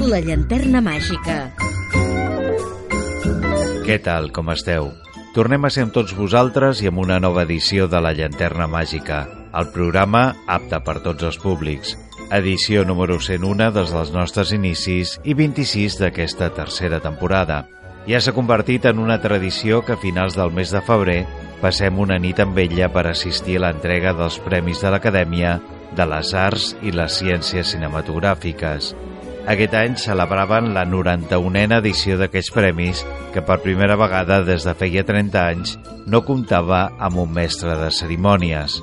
La llanterna màgica. Què tal, com esteu? Tornem a ser amb tots vosaltres i amb una nova edició de La Llanterna Màgica, el programa apte per tots els públics. Edició número 101 des dels nostres inicis i 26 d'aquesta tercera temporada. Ja s'ha convertit en una tradició que a finals del mes de febrer passem una nit amb ella per assistir a l'entrega dels Premis de l'Acadèmia de les Arts i les Ciències Cinematogràfiques. Aquest any celebraven la 91a edició d'aquests premis que per primera vegada des de feia 30 anys no comptava amb un mestre de cerimònies.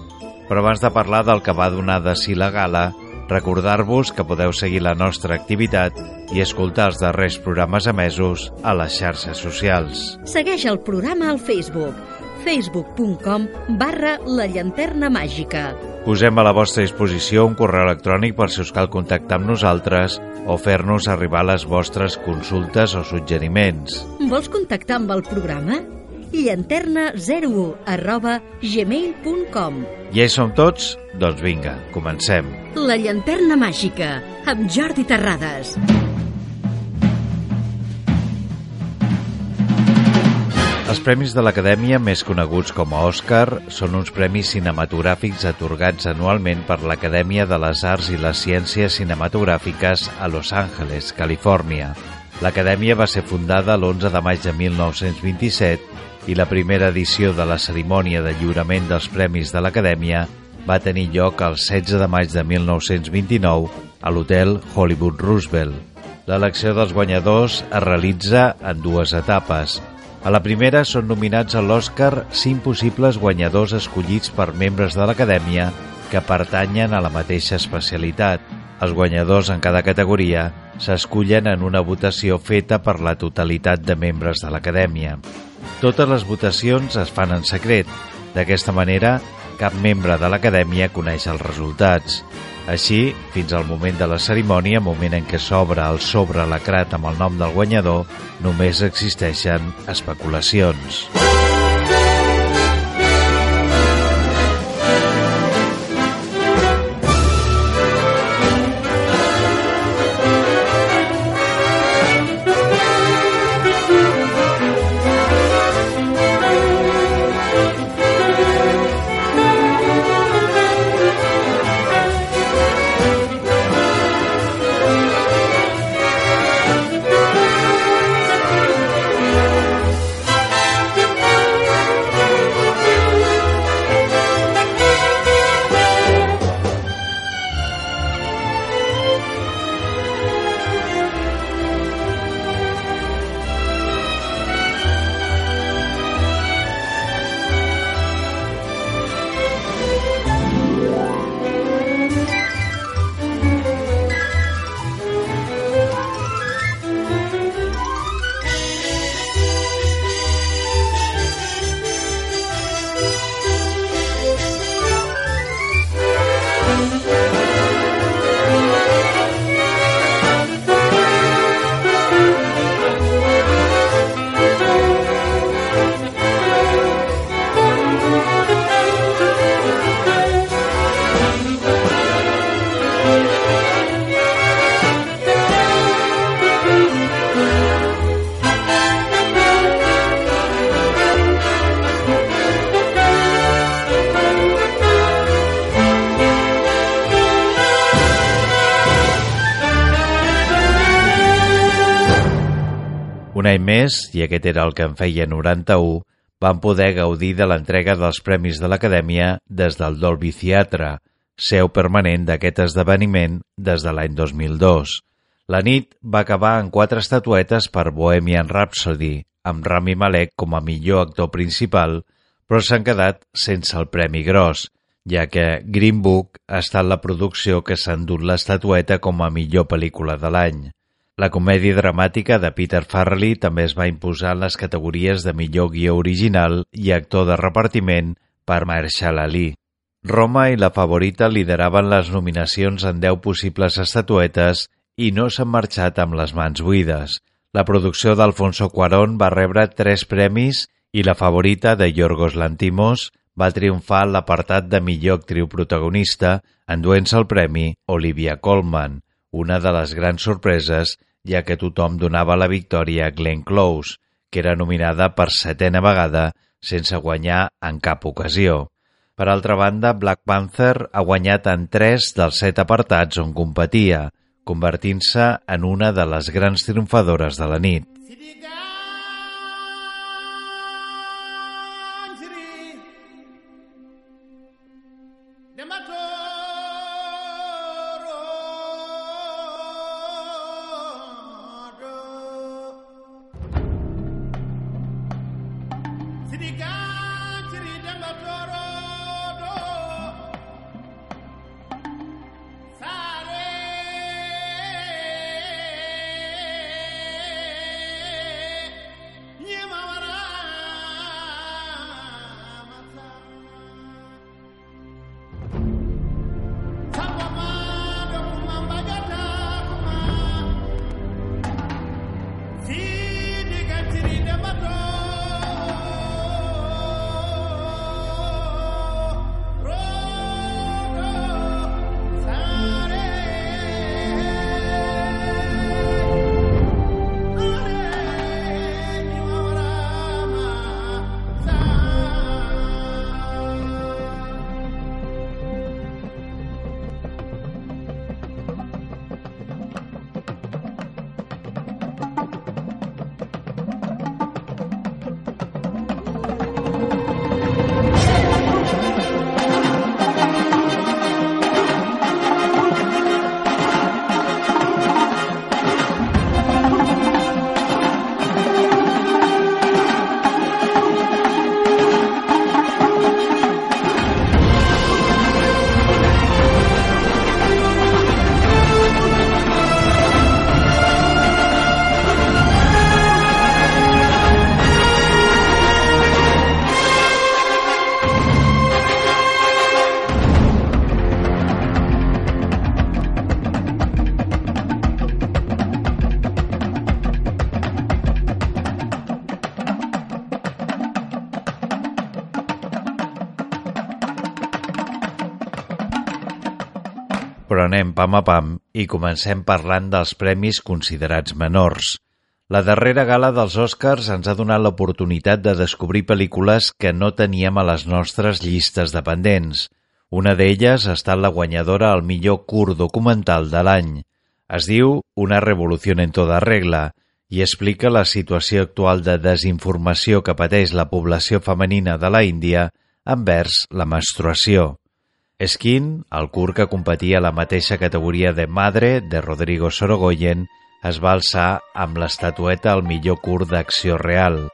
Però abans de parlar del que va donar de si la gala, recordar-vos que podeu seguir la nostra activitat i escoltar els darrers programes emesos a les xarxes socials. Segueix el programa al Facebook facebook.com barra la llanterna màgica. Posem a la vostra disposició un correu electrònic per si us cal contactar amb nosaltres o fer-nos arribar les vostres consultes o suggeriments. Vols contactar amb el programa? llanterna01 arroba gmail.com Ja hi som tots? Doncs vinga, comencem. La llanterna màgica, amb Jordi Terrades. Els Premis de l'Acadèmia, més coneguts com a Òscar, són uns premis cinematogràfics atorgats anualment per l'Acadèmia de les Arts i les Ciències Cinematogràfiques a Los Angeles, Califòrnia. L'Acadèmia va ser fundada l'11 de maig de 1927 i la primera edició de la cerimònia de lliurament dels Premis de l'Acadèmia va tenir lloc el 16 de maig de 1929 a l'hotel Hollywood Roosevelt. L'elecció dels guanyadors es realitza en dues etapes – a la primera són nominats a l'Oscar cinc possibles guanyadors escollits per membres de l'Acadèmia que pertanyen a la mateixa especialitat. Els guanyadors en cada categoria s'escullen en una votació feta per la totalitat de membres de l'Acadèmia. Totes les votacions es fan en secret. D'aquesta manera, cap membre de l'Acadèmia coneix els resultats. Així, fins al moment de la cerimònia, moment en què s'obre el sobre lacrat amb el nom del guanyador, només existeixen especulacions. Un més, i aquest era el que en feia 91, van poder gaudir de l'entrega dels Premis de l'Acadèmia des del Dolby Theatre, seu permanent d'aquest esdeveniment des de l'any 2002. La nit va acabar en quatre estatuetes per Bohemian Rhapsody, amb Rami Malek com a millor actor principal, però s'han quedat sense el Premi Gros, ja que Green Book ha estat la producció que s'ha endut l'estatueta com a millor pel·lícula de l'any. La comèdia dramàtica de Peter Farrelly també es va imposar en les categories de millor guió original i actor de repartiment per Marshall Ali. Roma i la favorita lideraven les nominacions en 10 possibles estatuetes i no s'han marxat amb les mans buides. La producció d'Alfonso Cuarón va rebre tres premis i la favorita de Yorgos Lantimos va triomfar en l'apartat de millor actriu protagonista, enduent-se el premi Olivia Colman, una de les grans sorpreses, ja que tothom donava la victòria a Glenn Close, que era nominada per setena vegada sense guanyar en cap ocasió. Per altra banda, Black Panther ha guanyat en tres dels set apartats on competia, convertint-se en una de les grans triomfadores de la nit. Però pam a pam i comencem parlant dels premis considerats menors. La darrera gala dels Oscars ens ha donat l'oportunitat de descobrir pel·lícules que no teníem a les nostres llistes de pendents. Una d'elles ha estat la guanyadora al millor curt documental de l'any. Es diu Una revolució en toda regla i explica la situació actual de desinformació que pateix la població femenina de la Índia envers la menstruació. Skin, el curt que competia a la mateixa categoria de Madre de Rodrigo Sorogoyen, es va alçar amb l'estatueta al millor curt d'acció real.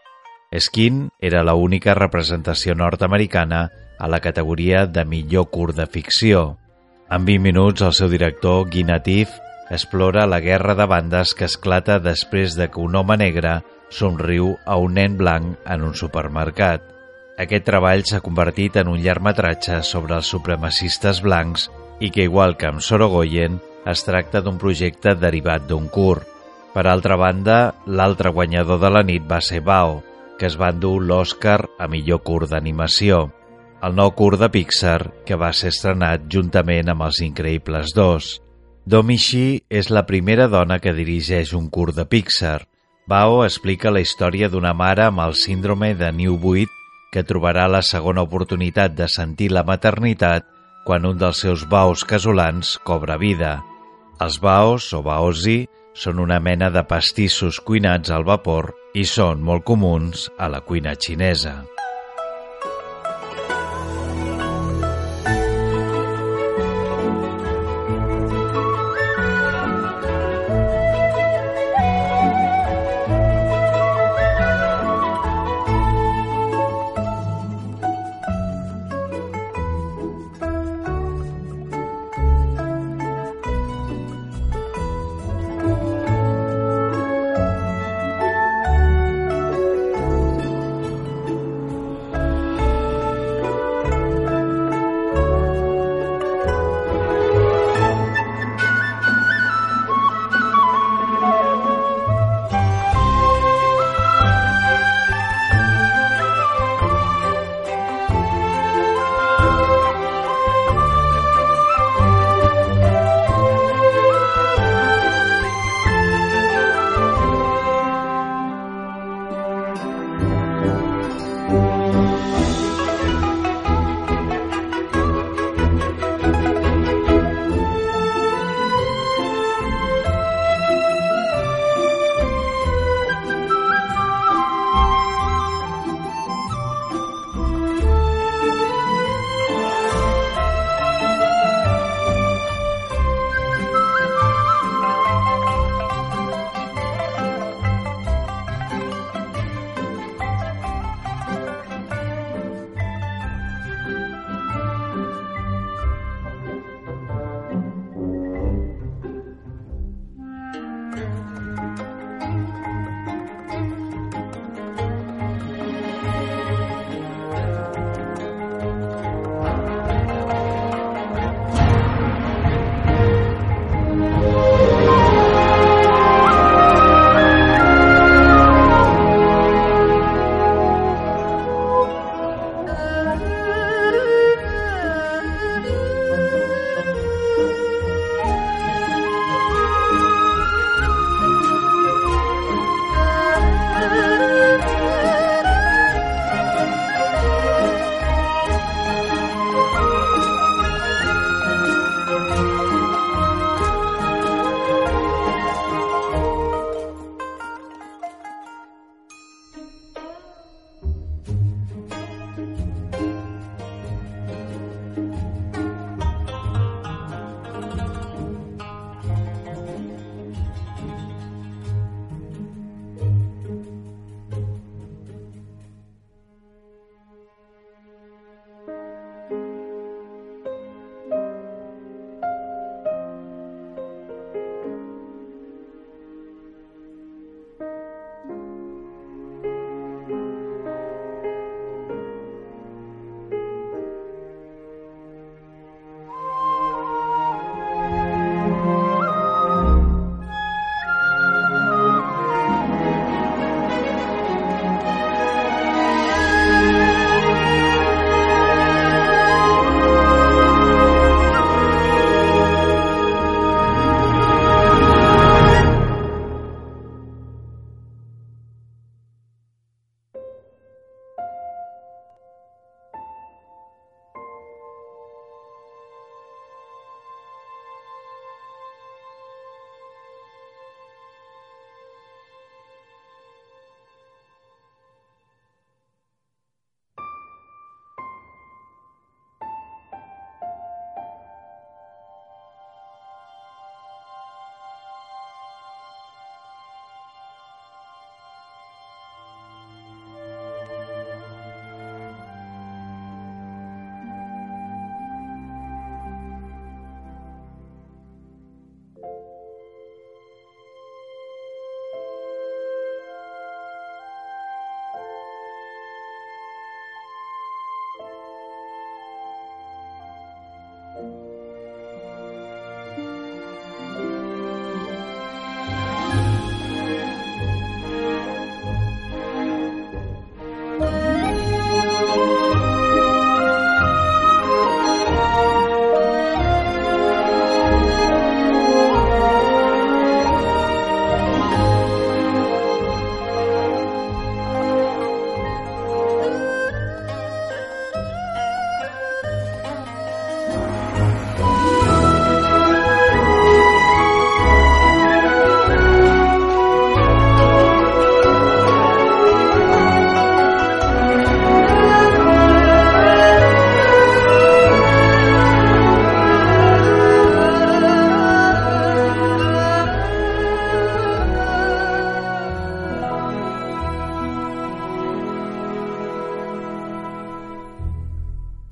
Skin era la única representació nord-americana a la categoria de millor curt de ficció. En 20 minuts, el seu director, Guy Natif, explora la guerra de bandes que esclata després de que un home negre somriu a un nen blanc en un supermercat. Aquest treball s'ha convertit en un llargmetratge sobre els supremacistes blancs i que, igual que amb Sorogoyen, es tracta d'un projecte derivat d'un curt. Per altra banda, l'altre guanyador de la nit va ser Bao, que es va endur l'Oscar a millor curt d'animació, el nou curt de Pixar que va ser estrenat juntament amb Els Increïbles 2. Domishi és la primera dona que dirigeix un curt de Pixar. Bao explica la història d'una mare amb el síndrome de New Buit que trobarà la segona oportunitat de sentir la maternitat quan un dels seus baos casolans cobra vida. Els baos, o baosi, són una mena de pastissos cuinats al vapor i són molt comuns a la cuina xinesa.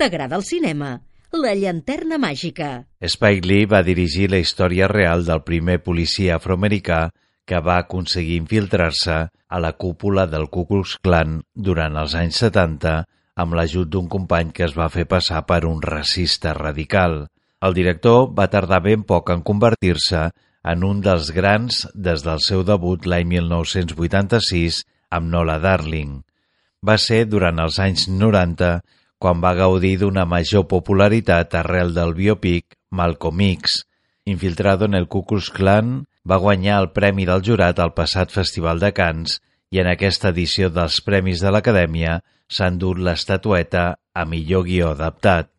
T'agrada el cinema? La llanterna màgica. Spike Lee va dirigir la història real del primer policia afroamericà que va aconseguir infiltrar-se a la cúpula del Ku Klux Klan durant els anys 70 amb l'ajut d'un company que es va fer passar per un racista radical. El director va tardar ben poc en convertir-se en un dels grans des del seu debut l'any 1986 amb Nola Darling. Va ser durant els anys 90 quan va gaudir d'una major popularitat arrel del biopic Malcolm X. Infiltrado en el Ku Klux Klan, va guanyar el Premi del Jurat al passat Festival de Cannes i en aquesta edició dels Premis de l'Acadèmia s'ha endut l'estatueta a millor guió adaptat.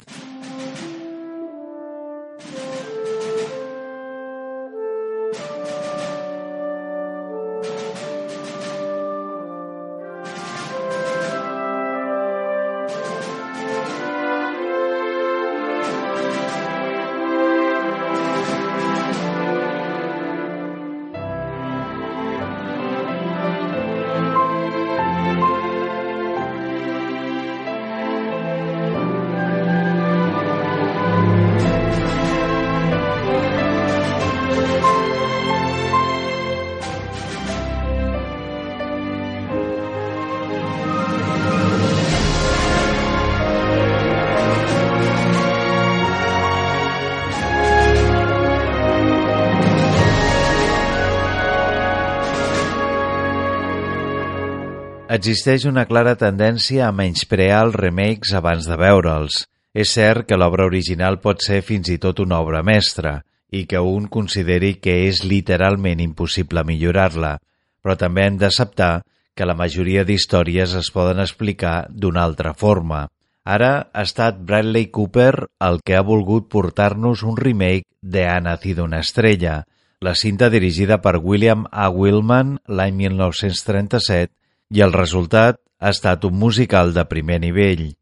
Existeix una clara tendència a menysprear els remakes abans de veure'ls. És cert que l'obra original pot ser fins i tot una obra mestra i que un consideri que és literalment impossible millorar-la, però també hem d'acceptar que la majoria d'històries es poden explicar d'una altra forma. Ara ha estat Bradley Cooper el que ha volgut portar-nos un remake de Ha nacido una estrella, la cinta dirigida per William A. Willman l'any 1937 i el resultat ha estat un musical de primer nivell.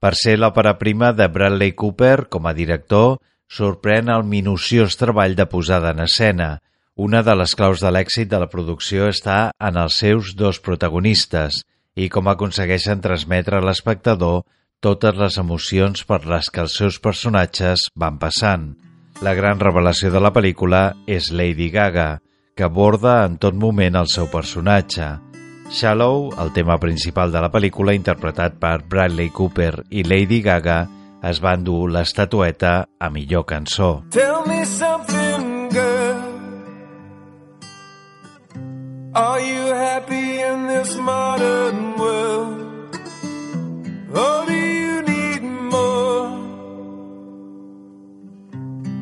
Per ser l'òpera prima de Bradley Cooper com a director, sorprèn el minuciós treball de posada en escena. Una de les claus de l'èxit de la producció està en els seus dos protagonistes i com aconsegueixen transmetre a l'espectador totes les emocions per les que els seus personatges van passant. La gran revelació de la pel·lícula és Lady Gaga, que aborda en tot moment el seu personatge. Shallow, el tema principal de la pel·lícula interpretat per Bradley Cooper i Lady Gaga, es va endur l'estatueta a millor cançó. Tell me something, girl Are you happy in this modern world? Or do you need more?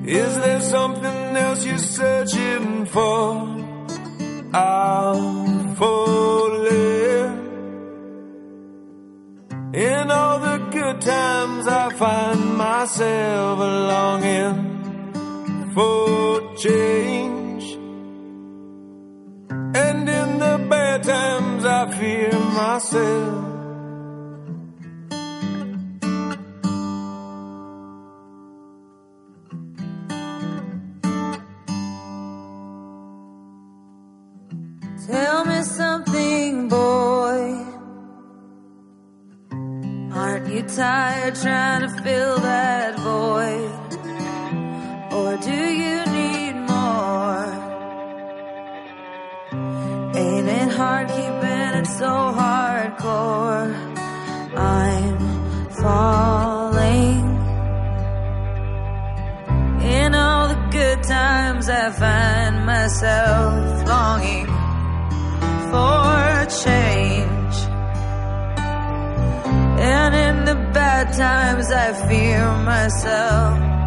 Is there something else you're searching for? I'll falling. In all the good times, I find myself longing for change. And in the bad times, I fear myself. Tired trying to fill that void? Or do you need more? Ain't it hard keeping it so hardcore? I'm falling. In all the good times, I find myself longing for bad times, I fear myself.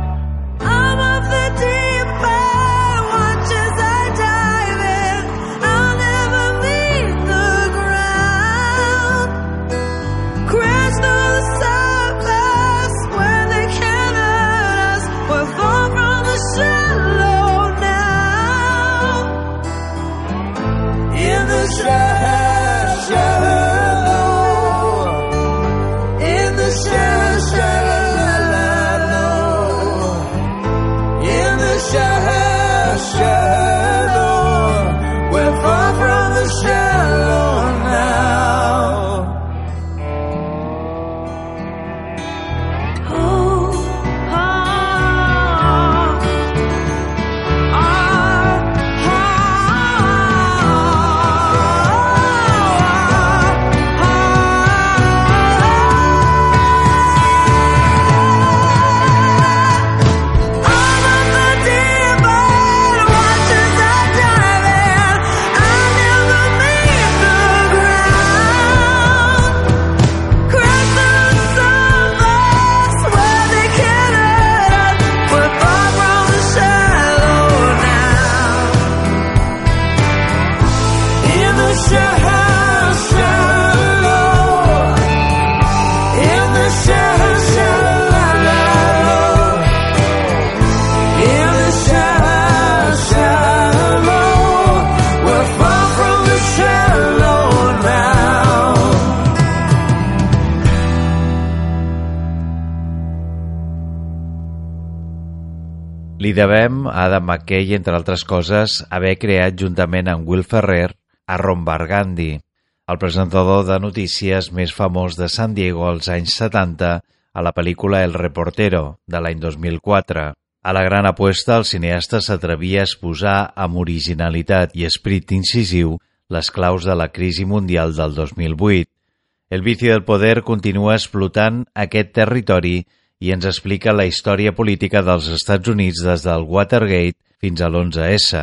Li devem a Adam McKay, entre altres coses, haver creat juntament amb Will Ferrer a Ron Bargandi, el presentador de notícies més famós de San Diego als anys 70 a la pel·lícula El reportero, de l'any 2004. A la gran apuesta, el cineasta s'atrevia a exposar amb originalitat i esprit incisiu les claus de la crisi mundial del 2008. El vici del poder continua explotant aquest territori i ens explica la història política dels Estats Units des del Watergate fins a l'11S.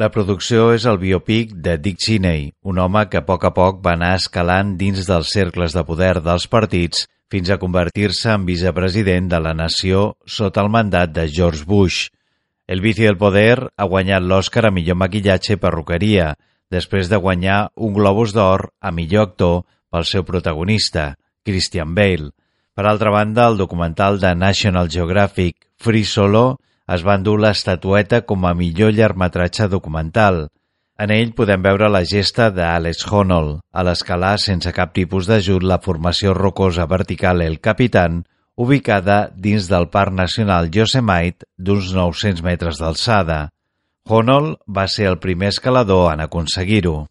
La producció és el biopic de Dick Cheney, un home que a poc a poc va anar escalant dins dels cercles de poder dels partits fins a convertir-se en vicepresident de la nació sota el mandat de George Bush. El vici del poder ha guanyat l'Oscar a millor maquillatge i perruqueria, després de guanyar un Globus d'Or a millor actor pel seu protagonista, Christian Bale. Per altra banda, el documental de National Geographic Free Solo es va endur l'estatueta com a millor llargmetratge documental. En ell podem veure la gesta d'Alex Honnold a l'escalar sense cap tipus d'ajut la formació rocosa vertical El Capitan, ubicada dins del Parc Nacional Yosemite d'uns 900 metres d'alçada. Honnold va ser el primer escalador en aconseguir-ho.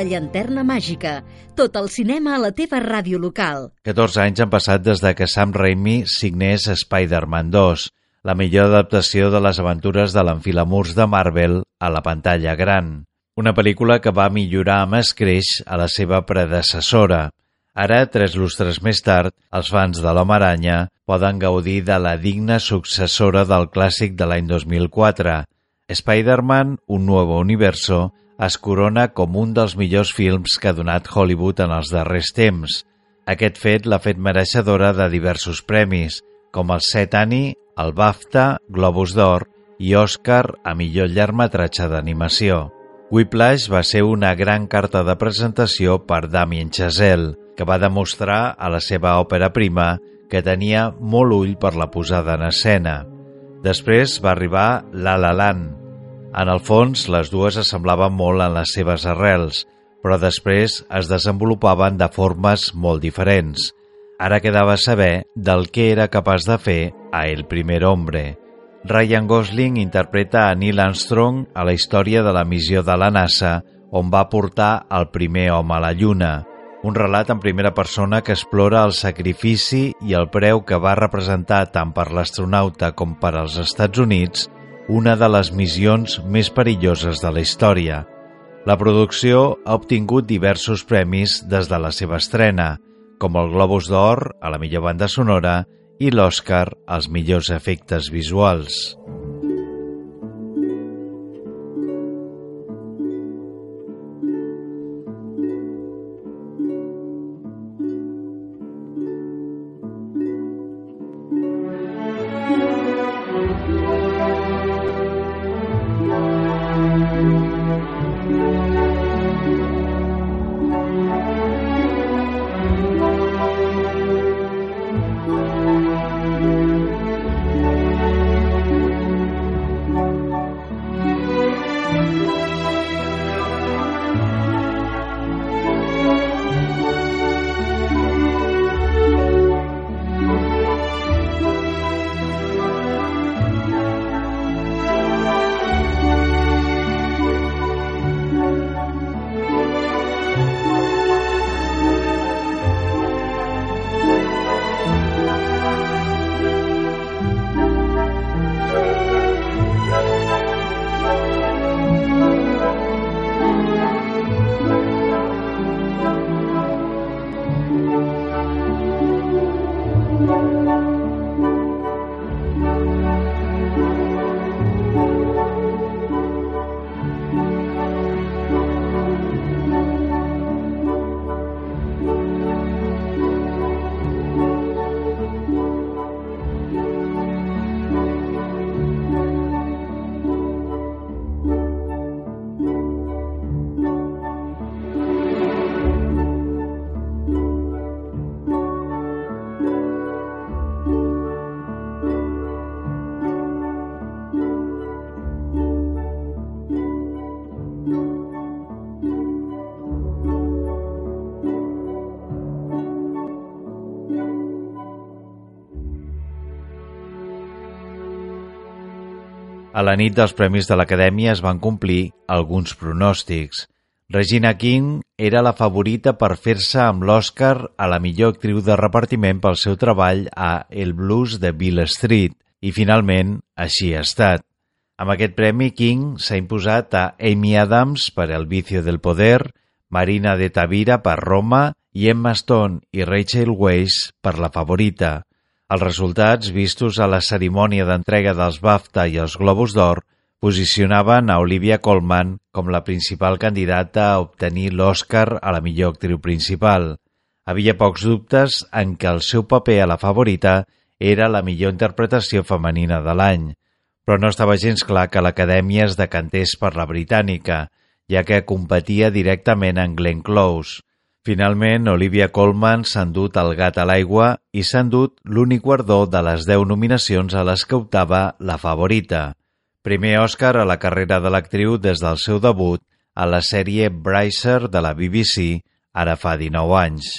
La llanterna màgica. Tot el cinema a la teva ràdio local. 14 anys han passat des de que Sam Raimi signés Spider-Man 2, la millor adaptació de les aventures de l'enfilamurs de Marvel a la pantalla gran. Una pel·lícula que va millorar amb escreix a la seva predecessora. Ara, tres lustres més tard, els fans de l'Home Aranya poden gaudir de la digna successora del clàssic de l'any 2004, Spider-Man, Un nuevo universo, es corona com un dels millors films que ha donat Hollywood en els darrers temps. Aquest fet l'ha fet mereixedora de diversos premis, com el Set Annie, el BAFTA, Globus d'Or i Oscar a millor llargmetratge d'animació. Whiplash va ser una gran carta de presentació per Damien Chazelle, que va demostrar a la seva òpera prima que tenia molt ull per la posada en escena. Després va arribar La La Land, en el fons, les dues assemblaven molt en les seves arrels, però després es desenvolupaven de formes molt diferents. Ara quedava saber del que era capaç de fer a El primer hombre. Ryan Gosling interpreta a Neil Armstrong a la història de la missió de la NASA on va portar el primer home a la Lluna, un relat en primera persona que explora el sacrifici i el preu que va representar tant per l'astronauta com per als Estats Units una de les missions més perilloses de la història. La producció ha obtingut diversos premis des de la seva estrena, com el Globus d'Or a la millor banda sonora i l'Oscar als millors efectes visuals. A la nit dels Premis de l'Acadèmia es van complir alguns pronòstics. Regina King era la favorita per fer-se amb l'Oscar a la millor actriu de repartiment pel seu treball a El blues de Bill Street, i finalment així ha estat. Amb aquest premi, King s'ha imposat a Amy Adams per El vicio del poder, Marina de Tavira per Roma i Emma Stone i Rachel Weisz per La favorita. Els resultats, vistos a la cerimònia d'entrega dels BAFTA i els Globus d'Or, posicionaven a Olivia Colman com la principal candidata a obtenir l'Oscar a la millor actriu principal. Havia pocs dubtes en què el seu paper a la favorita era la millor interpretació femenina de l'any, però no estava gens clar que l'Acadèmia es decantés per la britànica, ja que competia directament en Glenn Close, Finalment, Olivia Colman s'ha endut el gat a l'aigua i s'ha endut l'únic guardó de les 10 nominacions a les que optava la favorita. Primer Òscar a la carrera de l'actriu des del seu debut a la sèrie Bracer de la BBC, ara fa 19 anys.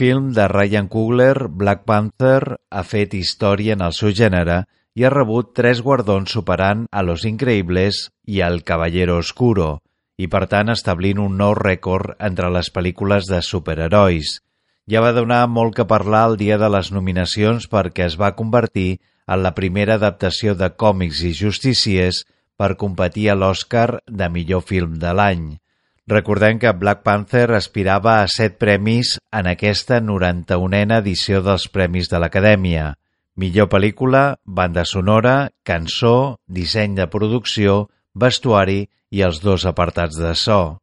Film de Ryan Coogler, Black Panther, ha fet història en el seu gènere i ha rebut tres guardons superant a Los Increíbles i al Caballero Oscuro, i per tant establint un nou rècord entre les pel·lícules de superherois. Ja va donar molt que parlar el dia de les nominacions perquè es va convertir en la primera adaptació de còmics i justiciers per competir a l'Oscar de millor film de l'any. Recordem que Black Panther aspirava a set premis en aquesta 91a edició dels Premis de l'Acadèmia. Millor pel·lícula, banda sonora, cançó, disseny de producció, vestuari i els dos apartats de so.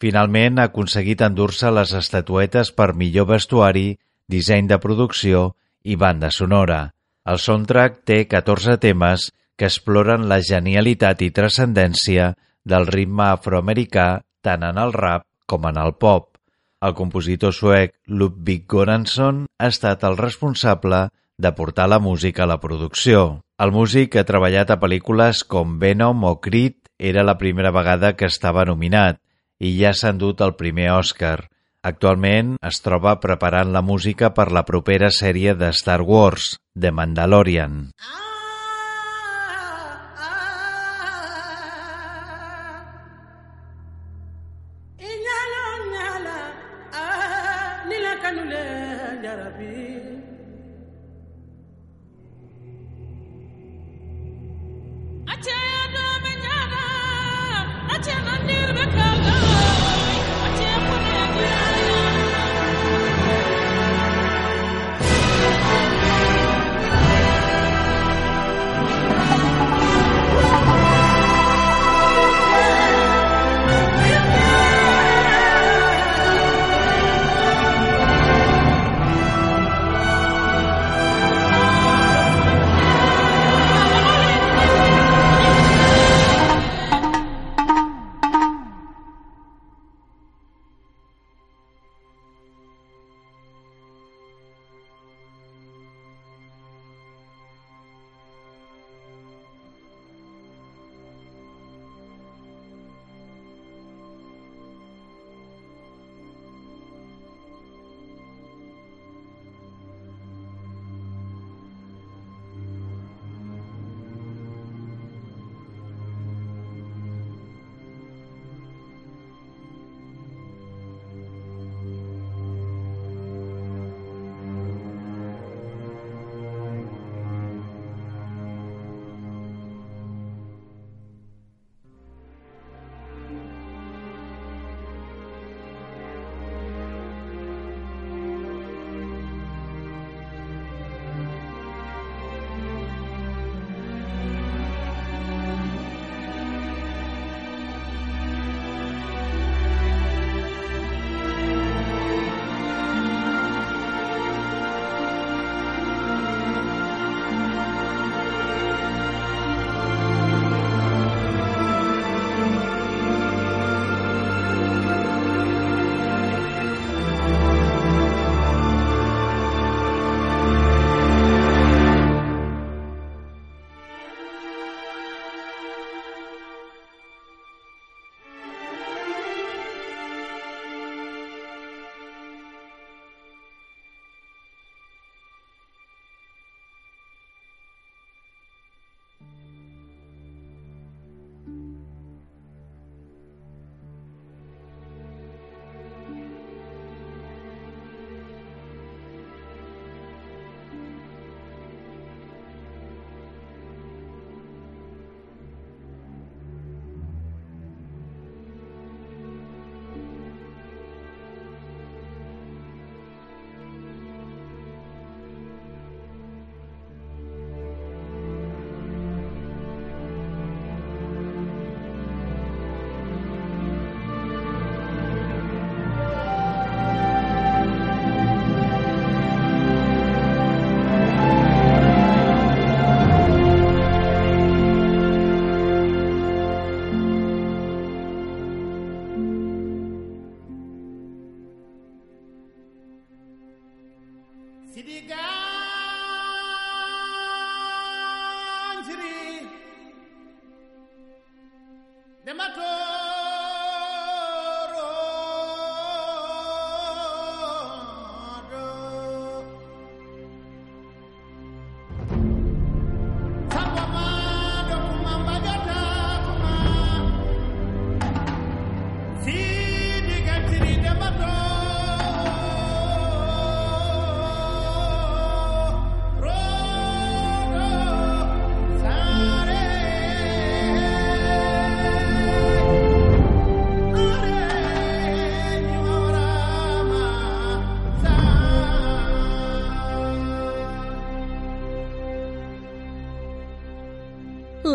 Finalment ha aconseguit endur-se les estatuetes per millor vestuari, disseny de producció i banda sonora. El soundtrack té 14 temes que exploren la genialitat i transcendència del ritme afroamericà tant en el rap com en el pop. El compositor suec Ludwig Göransson ha estat el responsable de portar la música a la producció. El músic ha treballat a pel·lícules com Venom o Creed era la primera vegada que estava nominat i ja s'ha endut el primer Oscar. Actualment es troba preparant la música per la propera sèrie de Star Wars, The Mandalorian. Ah!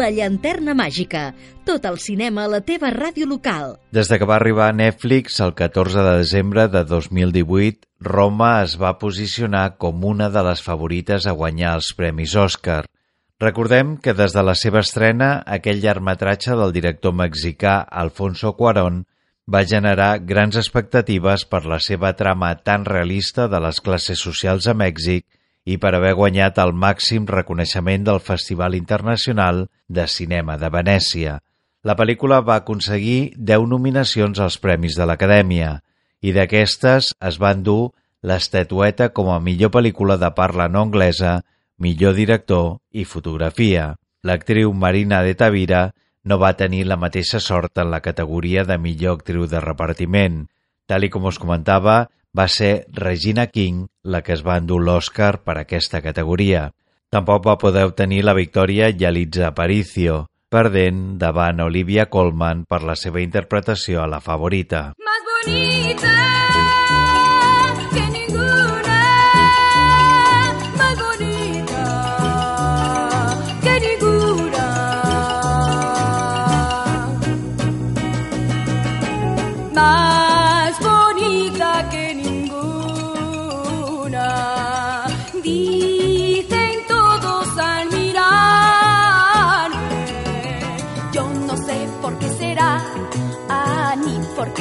La llanterna màgica. Tot el cinema a la teva ràdio local. Des de que va arribar a Netflix el 14 de desembre de 2018, Roma es va posicionar com una de les favorites a guanyar els Premis Òscar. Recordem que des de la seva estrena, aquell llargmetratge del director mexicà Alfonso Cuarón va generar grans expectatives per la seva trama tan realista de les classes socials a Mèxic i per haver guanyat el màxim reconeixement del Festival Internacional de Cinema de Venècia. La pel·lícula va aconseguir 10 nominacions als Premis de l'Acadèmia i d'aquestes es van dur l'estatueta com a millor pel·lícula de parla no anglesa, millor director i fotografia. L'actriu Marina de Tavira no va tenir la mateixa sort en la categoria de millor actriu de repartiment. Tal i com us comentava, va ser Regina King la que es va endur l'Oscar per aquesta categoria. Tampoc va poder obtenir la victòria Yalitza Aparicio, perdent davant Olivia Colman per la seva interpretació a la favorita. Más bonita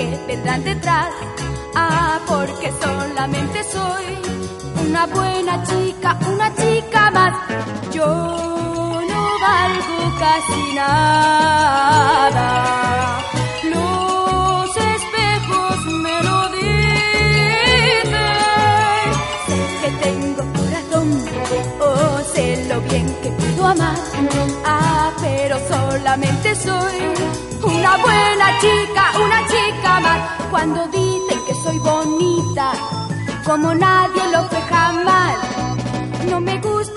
qué vendrán detrás. Ah, porque solamente soy una buena chica, una chica más. Yo no valgo casi nada. Los espejos me lo dicen. Que tengo corazón, oh, sé lo bien que puedo amar. Ah, pero solamente soy una buena chica, una chica Cuando dicen que soy bonita, como nadie lo fue jamás. No me gusta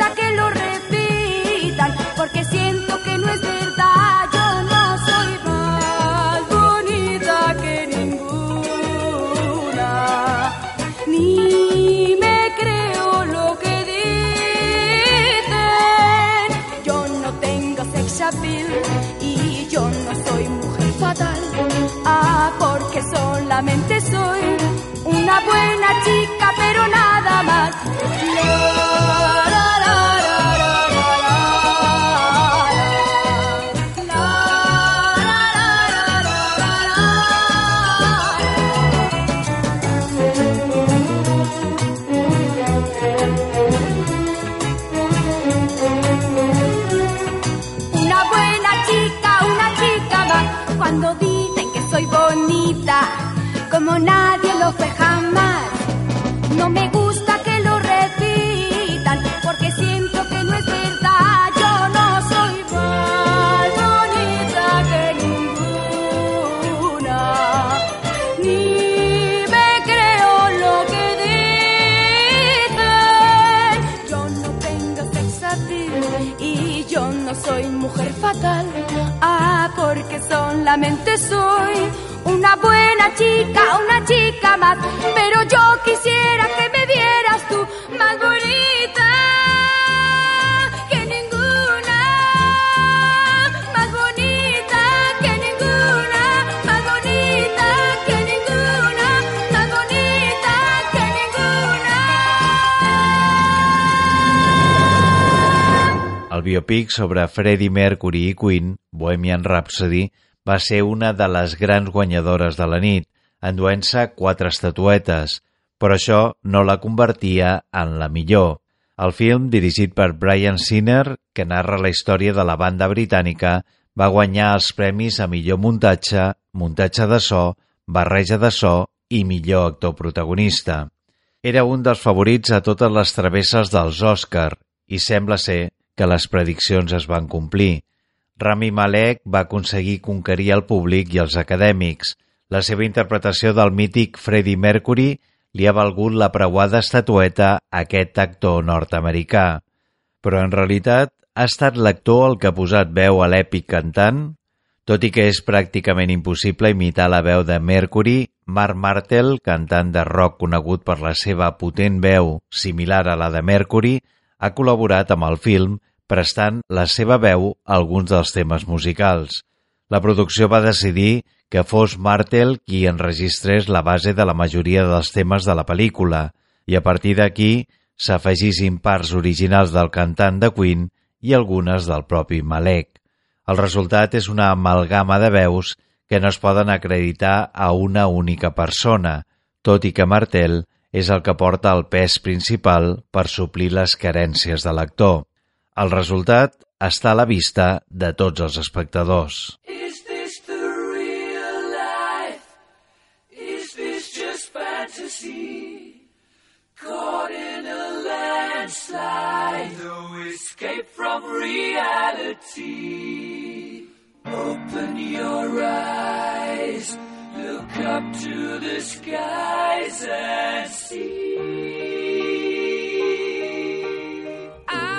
buena chica, pero nada más. Solamente soy una buena chica, una chica más. Pero yo quisiera que me vieras tú más bonita que ninguna. Más bonita que ninguna. Más bonita que ninguna. Más bonita que ninguna. El biopic sobre Freddie Mercury i Queen, Bohemian Rhapsody, va ser una de les grans guanyadores de la nit, enduent-se quatre estatuetes, però això no la convertia en la millor. El film, dirigit per Brian Sinner, que narra la història de la banda britànica, va guanyar els premis a millor muntatge, muntatge de so, barreja de so i millor actor protagonista. Era un dels favorits a totes les travesses dels Òscar i sembla ser que les prediccions es van complir. Rami Malek va aconseguir conquerir el públic i els acadèmics. La seva interpretació del mític Freddie Mercury li ha valgut la preuada estatueta a aquest actor nord-americà. Però en realitat ha estat l'actor el que ha posat veu a l'èpic cantant? Tot i que és pràcticament impossible imitar la veu de Mercury, Mark Martel, cantant de rock conegut per la seva potent veu similar a la de Mercury, ha col·laborat amb el film prestant la seva veu a alguns dels temes musicals. La producció va decidir que fos Martel qui enregistrés la base de la majoria dels temes de la pel·lícula i a partir d'aquí s'afegissin parts originals del cantant de Queen i algunes del propi Malek. El resultat és una amalgama de veus que no es poden acreditar a una única persona, tot i que Martel és el que porta el pes principal per suplir les carències de l'actor. El resultat està a la vista de tots els espectadors. Is this the real life? Is this just fantasy? Caught in a landslide No escape from reality Open your eyes Look up to the skies and see.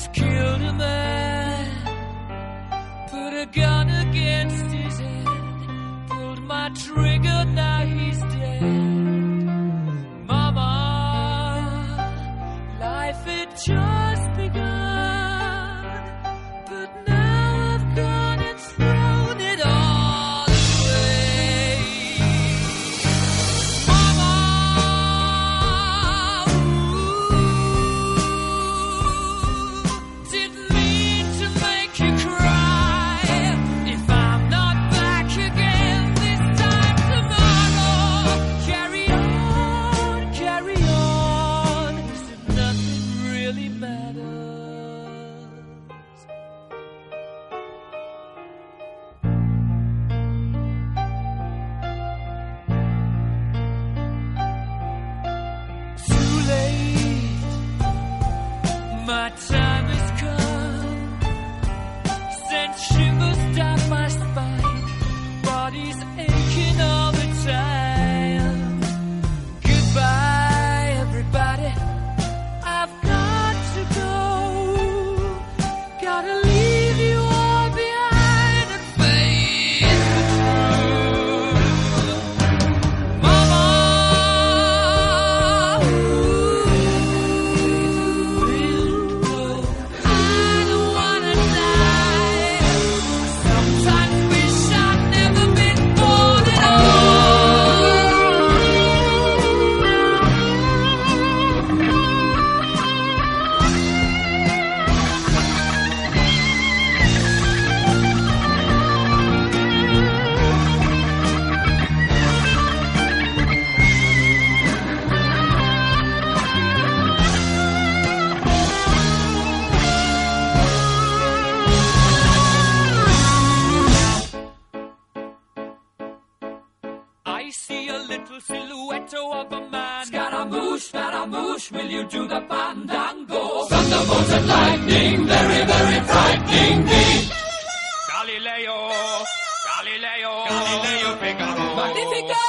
just killed a man, put a gun against his head, pulled my trigger, now he's dead. Mama, life had just portmanteau of a man. Scaramouche, Scaramouche, will you do the bandango? Thunderbolts and lightning, very, very frightening me. Galileo, Galileo, Galileo Figaro. Magnifico!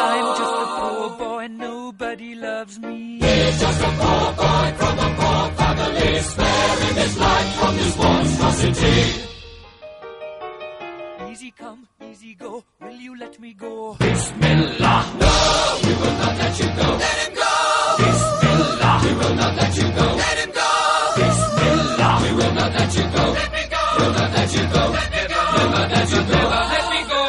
I'm just a poor boy, nobody loves me. He's just a poor boy from a poor family, sparing his life from this monstrosity come, easy go. Will you let me go? Bismillah. No, we will not let you go. Let him go. Bismillah. We will not let you go. Let him go. Bismillah. We will not let you go. Let me go. We'll not let you go. Let me go. We'll not let you go. Never let me go.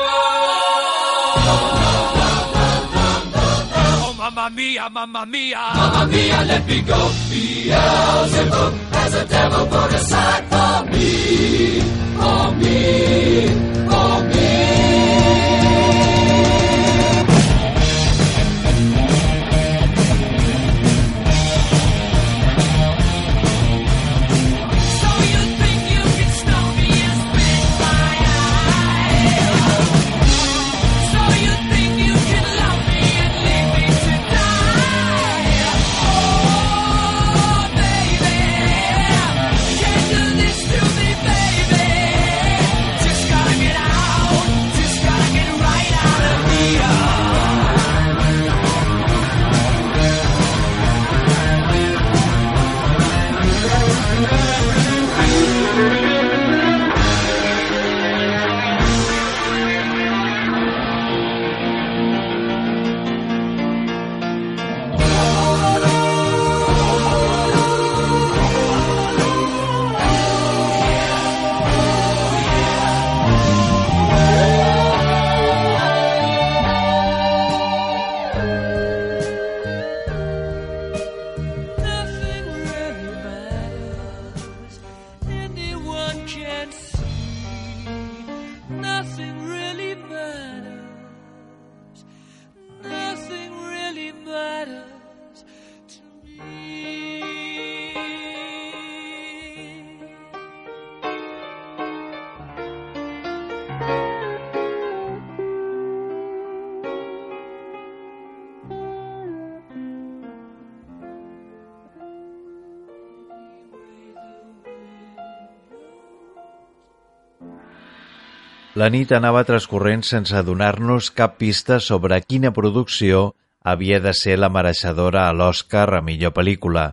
Oh, mamma mia, mamma mia. Mamma mia, let me go. Beelzebub has a devil put aside for me. For me. Thank you. La nit anava transcorrent sense donar-nos cap pista sobre quina producció havia de ser la mereixedora a l'Oscar a millor pel·lícula.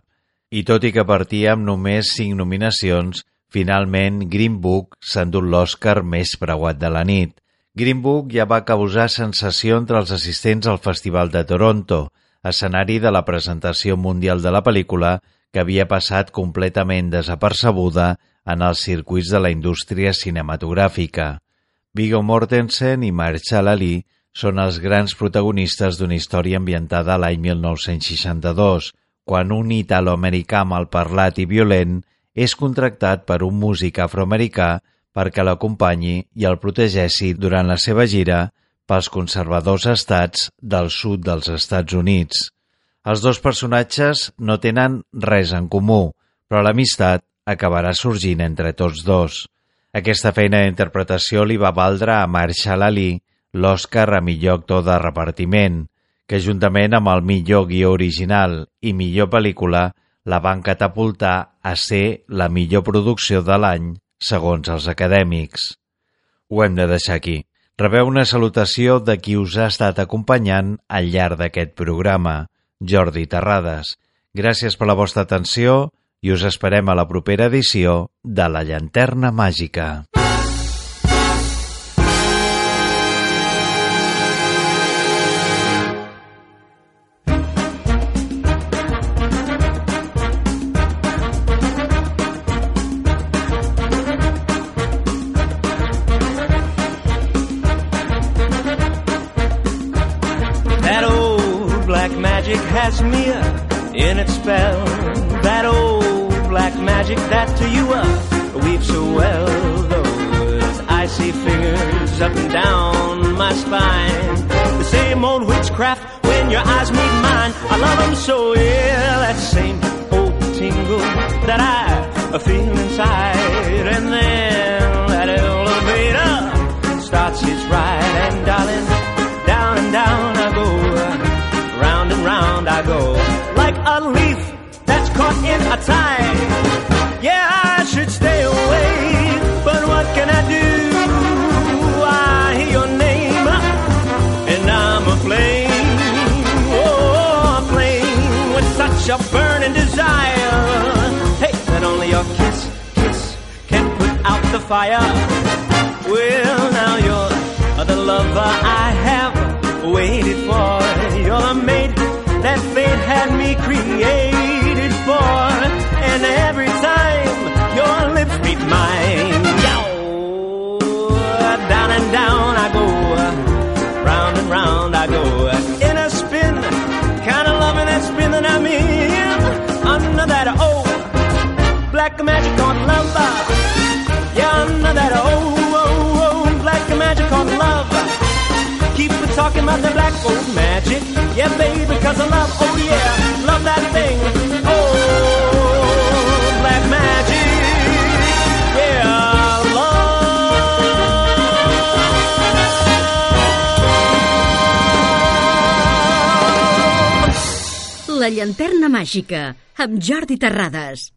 I tot i que partia amb només cinc nominacions, finalment Green Book s'endú l'Oscar més preuat de la nit. Green Book ja va causar sensació entre els assistents al Festival de Toronto, escenari de la presentació mundial de la pel·lícula que havia passat completament desapercebuda en els circuits de la indústria cinematogràfica. Viggo Mortensen i Marshall Ali són els grans protagonistes d'una història ambientada a l'any 1962, quan un italoamericà malparlat i violent és contractat per un músic afroamericà perquè l'acompanyi i el protegeixi durant la seva gira pels conservadors estats del sud dels Estats Units. Els dos personatges no tenen res en comú, però l'amistat acabarà sorgint entre tots dos. Aquesta feina d'interpretació li va valdre a Marshall Ali l'Oscar a millor actor de repartiment, que juntament amb el millor guió original i millor pel·lícula la van catapultar a ser la millor producció de l'any, segons els acadèmics. Ho hem de deixar aquí. Rebeu una salutació de qui us ha estat acompanyant al llarg d'aquest programa, Jordi Terrades. Gràcies per la vostra atenció i us esperem a la propera edició de La Llanterna Màgica. Magic that to you uh, weaves so well. Those icy fingers up and down my spine. The same old witchcraft when your eyes meet mine. I love them so, yeah. That same old tingle that I feel inside. And then that elevator starts its ride. And darling, down and down I go. Round and round I go. Like a leaf that's caught in a tide. Burning desire. Hey, that only your kiss, kiss can put out the fire. Well, now you're the lover I have waited for. You're the mate that fate had me created for. And every time your lips meet mine, yow, magic on love, yeah, under that old, old, old black magic on love. Keep it talking about the black old magic. Yeah, baby, cause I love, oh yeah, love that thing. Oh, black magic. Yeah, love. La llanterna màgica, amb Jordi Terrades.